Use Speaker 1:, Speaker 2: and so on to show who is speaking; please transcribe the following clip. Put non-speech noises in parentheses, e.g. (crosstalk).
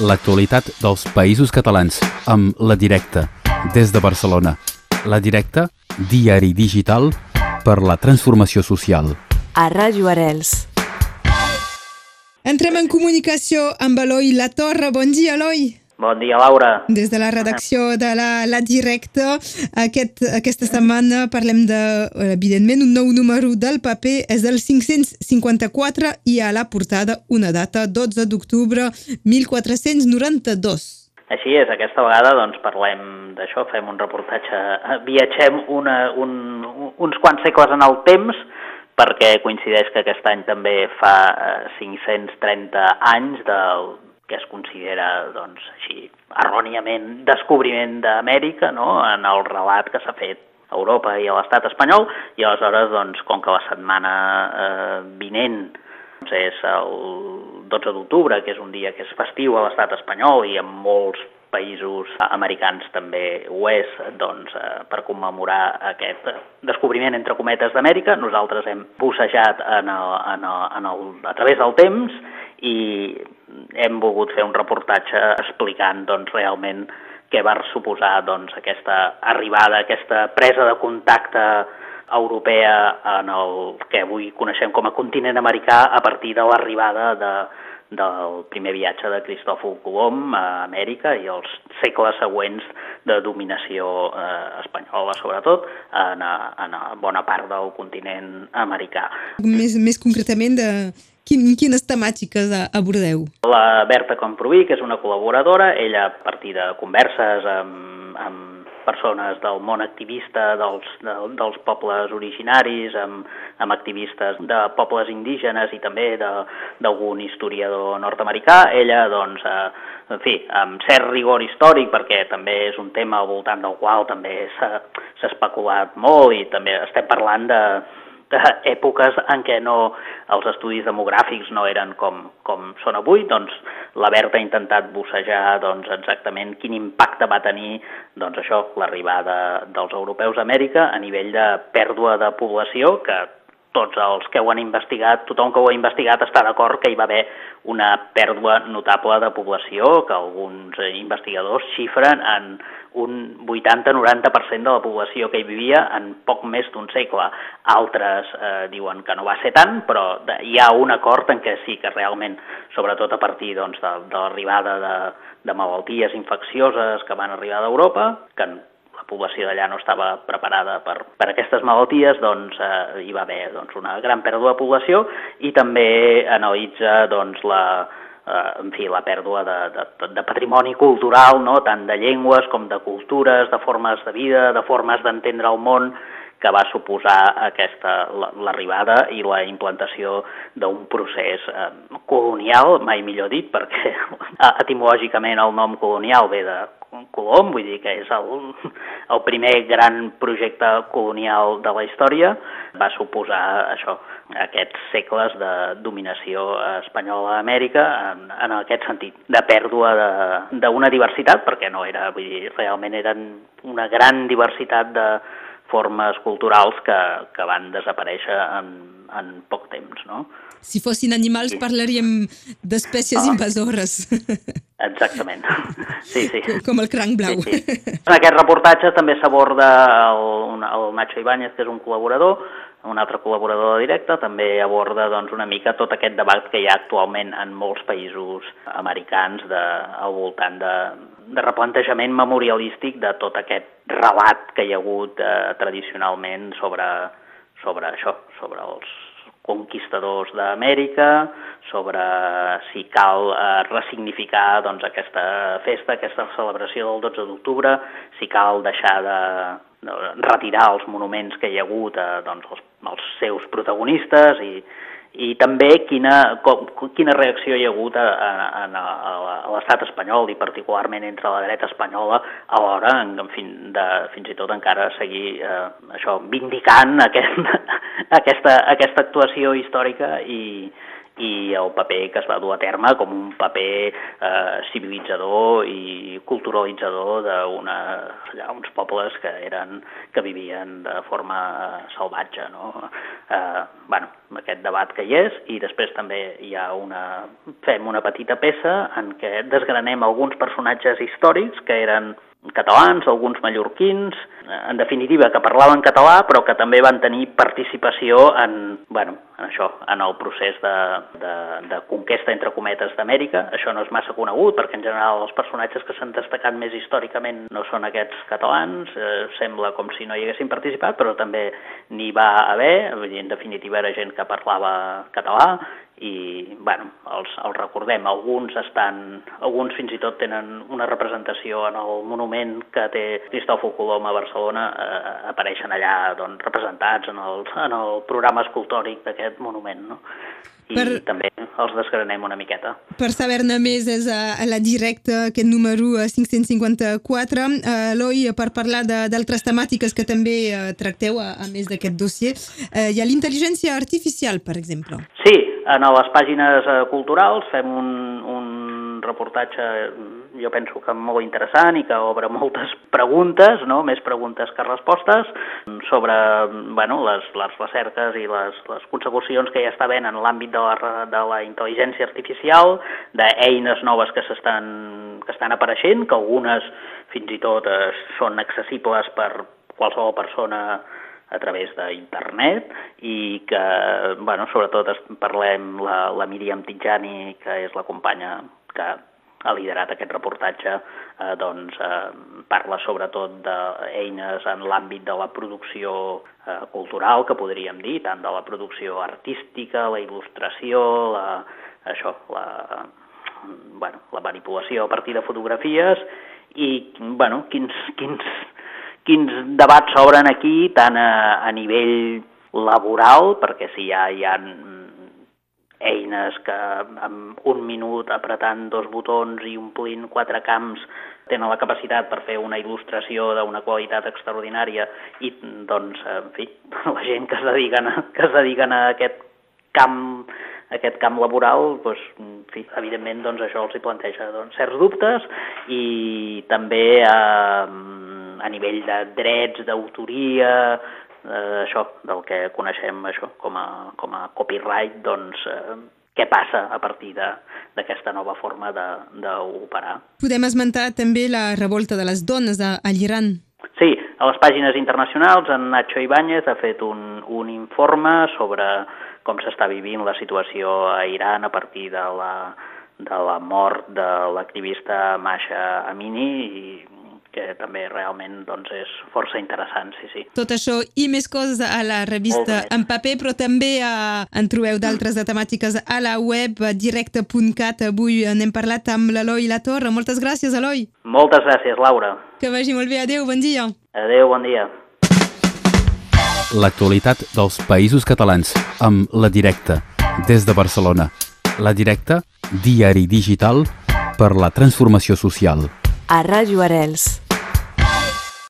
Speaker 1: l'actualitat dels països catalans amb La Directa, des de Barcelona. La Directa, diari digital per la transformació social.
Speaker 2: A Ràdio Arels.
Speaker 3: Entrem en comunicació amb Eloi La Torre. Bon dia, Eloi.
Speaker 4: Bon dia, Laura.
Speaker 3: Des de la redacció de la, la Directa, aquest, aquesta setmana parlem de, evidentment, un nou número del paper, és el 554 i a la portada una data, 12 d'octubre 1492.
Speaker 4: Així és, aquesta vegada doncs, parlem d'això, fem un reportatge, viatgem una, un, uns quants segles en el temps, perquè coincideix que aquest any també fa 530 eh, anys del, que es considera, doncs, així, erròniament descobriment d'Amèrica, no?, en el relat que s'ha fet a Europa i a l'estat espanyol, i aleshores, doncs, com que la setmana eh, vinent doncs és el 12 d'octubre, que és un dia que és festiu a l'estat espanyol i en molts països americans també ho és, doncs, eh, per commemorar aquest descobriment, entre cometes, d'Amèrica. Nosaltres hem bussejat en el, en el, en el, a través del temps i hem volgut fer un reportatge explicant doncs, realment què va suposar doncs, aquesta arribada, aquesta presa de contacte europea en el que avui coneixem com a continent americà a partir de l'arribada de, del primer viatge de Cristòfol Colom a Amèrica i els segles següents de dominació eh, espanyola, sobretot, en, a, en a bona part del continent americà.
Speaker 3: Més, més concretament, de Quin, quines temàtiques abordeu?
Speaker 4: La Berta Comproví, que és una col·laboradora, ella a partir de converses amb, amb persones del món activista dels, de, dels pobles originaris, amb, amb activistes de pobles indígenes i també d'algun historiador nord-americà. Ella, doncs, eh, en fi, amb cert rigor històric, perquè també és un tema al voltant del qual també s'ha especulat molt i també estem parlant de, d'èpoques en què no, els estudis demogràfics no eren com, com són avui, doncs la Berta ha intentat bussejar doncs, exactament quin impacte va tenir doncs, això l'arribada dels europeus a Amèrica a nivell de pèrdua de població, que tots els que ho han investigat, tothom que ho ha investigat està d'acord que hi va haver una pèrdua notable de població, que alguns investigadors xifren en un 80-90% de la població que hi vivia en poc més d'un segle. Altres eh, diuen que no va ser tant, però hi ha un acord en què sí que realment, sobretot a partir doncs, de, de l'arribada de, de malalties infeccioses que van arribar d'Europa, que població d'allà no estava preparada per, per aquestes malalties, doncs eh, hi va haver doncs, una gran pèrdua de població i també analitza doncs, la, eh, en fi, la pèrdua de, de, de patrimoni cultural, no? tant de llengües com de cultures, de formes de vida, de formes d'entendre el món, que va suposar aquesta l'arribada i la implantació d'un procés eh, colonial, mai millor dit, perquè (laughs) etimològicament el nom colonial ve de Colom, vull dir que és el, el primer gran projecte colonial de la història, va suposar això, aquests segles de dominació espanyola a Amèrica en, en aquest sentit, de pèrdua d'una diversitat, perquè no era, vull dir, realment eren una gran diversitat de formes culturals que, que van desaparèixer en, en poc temps, no?
Speaker 3: Si fossin animals sí. parlaríem d'espècies ah. invasores.
Speaker 4: Exactament, (laughs) sí, sí.
Speaker 3: Com el cranc blau. Sí, sí.
Speaker 4: En aquest reportatge també s'aborda el, el Nacho Ibáñez, que és un col·laborador, un altre col·laborador directe, també aborda doncs, una mica tot aquest debat que hi ha actualment en molts països americans de, al voltant de, de replantejament memorialístic de tot aquest relat que hi ha hagut eh, tradicionalment sobre, sobre això, sobre els conquistadors d'Amèrica, sobre si cal eh, ressignificar doncs, aquesta festa, aquesta celebració del 12 d'octubre, si cal deixar de, de retirar els monuments que hi ha hagut a doncs, els, els seus protagonistes i, i també quina, com, quina reacció hi ha hagut a, a, a, a l'estat espanyol i particularment entre la dreta espanyola a l'hora, en, en fin, de fins i tot encara seguir eh, això, vindicant aquest, (laughs) aquesta, aquesta actuació històrica i, i el paper que es va dur a terme com un paper eh, civilitzador i culturalitzador d'una uns pobles que eren que vivien de forma salvatge, no? Eh, bueno, aquest debat que hi és i després també hi ha una fem una petita peça en què desgranem alguns personatges històrics que eren catalans, alguns mallorquins, en definitiva, que parlaven català, però que també van tenir participació en, bueno, en això, en el procés de, de, de conquesta, entre cometes, d'Amèrica. Això no és massa conegut, perquè en general els personatges que s'han destacat més històricament no són aquests catalans, eh, sembla com si no hi haguessin participat, però també n'hi va haver, en definitiva era gent que parlava català, i bueno, els, els recordem, alguns estan, alguns fins i tot tenen una representació en el monument que té Cristòfol Colom a Barcelona, eh, apareixen allà doncs, representats en el, en el programa escultòric d'aquest monument, no? i per, també els desgranem una miqueta.
Speaker 3: Per saber-ne més és a, a la directa, aquest número 554. Uh, Eloi, per parlar d'altres temàtiques que també uh, tracteu a, a més d'aquest dossier, uh, hi ha l'intel·ligència artificial, per exemple.
Speaker 4: Sí, en les pàgines uh, culturals fem un, un reportatge jo penso que molt interessant i que obre moltes (laughs) preguntes, no? més preguntes que respostes, sobre bueno, les, les recerques i les, les consecucions que hi està havent en l'àmbit de, la, de la intel·ligència artificial, d'eines noves que s'estan que estan apareixent, que algunes fins i tot eh, són accessibles per qualsevol persona a través d'internet i que, bueno, sobretot parlem la, la Míriam Tijani, que és la companya que ha liderat aquest reportatge, eh, doncs, eh, parla sobretot d'eines en l'àmbit de la producció eh, cultural, que podríem dir, tant de la producció artística, la il·lustració, la, això, la, bueno, la manipulació a partir de fotografies i bueno, quins, quins, quins debats s'obren aquí tant a, a nivell laboral, perquè si ja hi ha eines que amb un minut apretant dos botons i omplint quatre camps tenen la capacitat per fer una il·lustració d'una qualitat extraordinària i, doncs, en fi, (laughs) la gent que es dediquen a, que es dediquen a aquest camp aquest camp laboral, doncs, en fi, evidentment doncs, això els hi planteja doncs, certs dubtes i també a, a nivell de drets, d'autoria, eh, això, del que coneixem això com a, com a copyright, doncs eh, què passa a partir d'aquesta nova forma d'operar.
Speaker 3: Podem esmentar també la revolta de les dones a, a l'Iran.
Speaker 4: Sí, a les pàgines internacionals en Nacho Ibáñez ha fet un, un informe sobre com s'està vivint la situació a Iran a partir de la, de la mort de l'activista Masha Amini i que també realment doncs, és força interessant, sí, sí.
Speaker 3: Tot això i més coses a la revista en paper, però també a, en trobeu d'altres mm. temàtiques a la web directe.cat. Avui n'hem parlat amb l'Eloi La Torre. Moltes gràcies, Eloi.
Speaker 4: Moltes gràcies, Laura.
Speaker 3: Que vagi molt bé. Adéu, bon dia.
Speaker 4: Adéu, bon dia.
Speaker 1: L'actualitat dels països catalans amb La Directa, des de Barcelona. La Directa, diari digital per la transformació social.
Speaker 2: A Ràdio Arels.